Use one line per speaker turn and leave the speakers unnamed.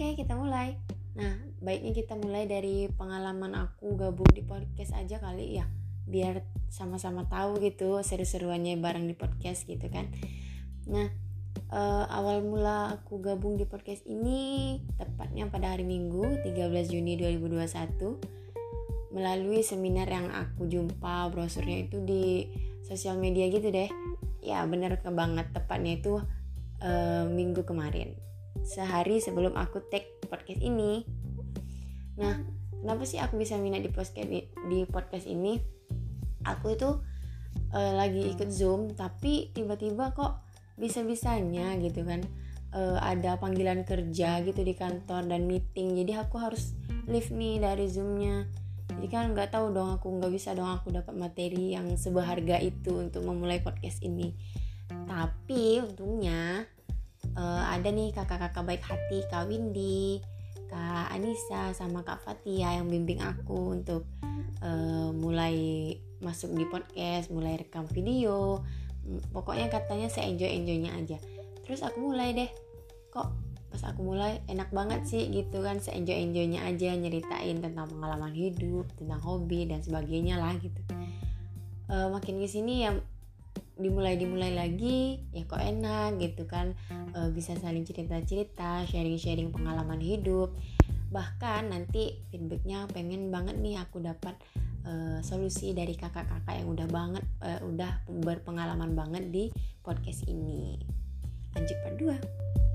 Oke, kita mulai. Nah, baiknya kita mulai dari pengalaman aku gabung di podcast aja kali ya, biar sama-sama tahu gitu seru-seruannya bareng di podcast gitu kan. Nah, uh, awal mula aku gabung di podcast ini tepatnya pada hari Minggu 13 Juni 2021 melalui seminar yang aku jumpa brosurnya itu di sosial media gitu deh. Ya, bener banget tepatnya itu uh, minggu kemarin sehari sebelum aku take podcast ini. Nah, kenapa sih aku bisa minat di podcast di podcast ini? Aku itu uh, lagi ikut Zoom tapi tiba-tiba kok bisa-bisanya gitu kan uh, ada panggilan kerja gitu di kantor dan meeting. Jadi aku harus live nih dari Zoomnya. Jadi kan nggak tahu dong aku nggak bisa dong aku dapat materi yang seberharga itu untuk memulai podcast ini. Tapi untungnya uh, ada nih kakak-kakak baik hati Kak Windy, Kak Anissa sama Kak Fatia yang bimbing aku untuk uh, mulai masuk di podcast, mulai rekam video. Pokoknya katanya saya enjoy enjoynya aja. Terus aku mulai deh. Kok pas aku mulai enak banget sih gitu kan saya enjoy enjoynya aja nyeritain tentang pengalaman hidup, tentang hobi dan sebagainya lah gitu. Uh, makin ke sini ya dimulai dimulai lagi ya kok enak gitu kan. E, bisa saling cerita cerita sharing sharing pengalaman hidup. Bahkan nanti feedbacknya pengen banget nih aku dapat e, solusi dari kakak-kakak yang udah banget e, udah berpengalaman banget di podcast ini. Lanjut part 2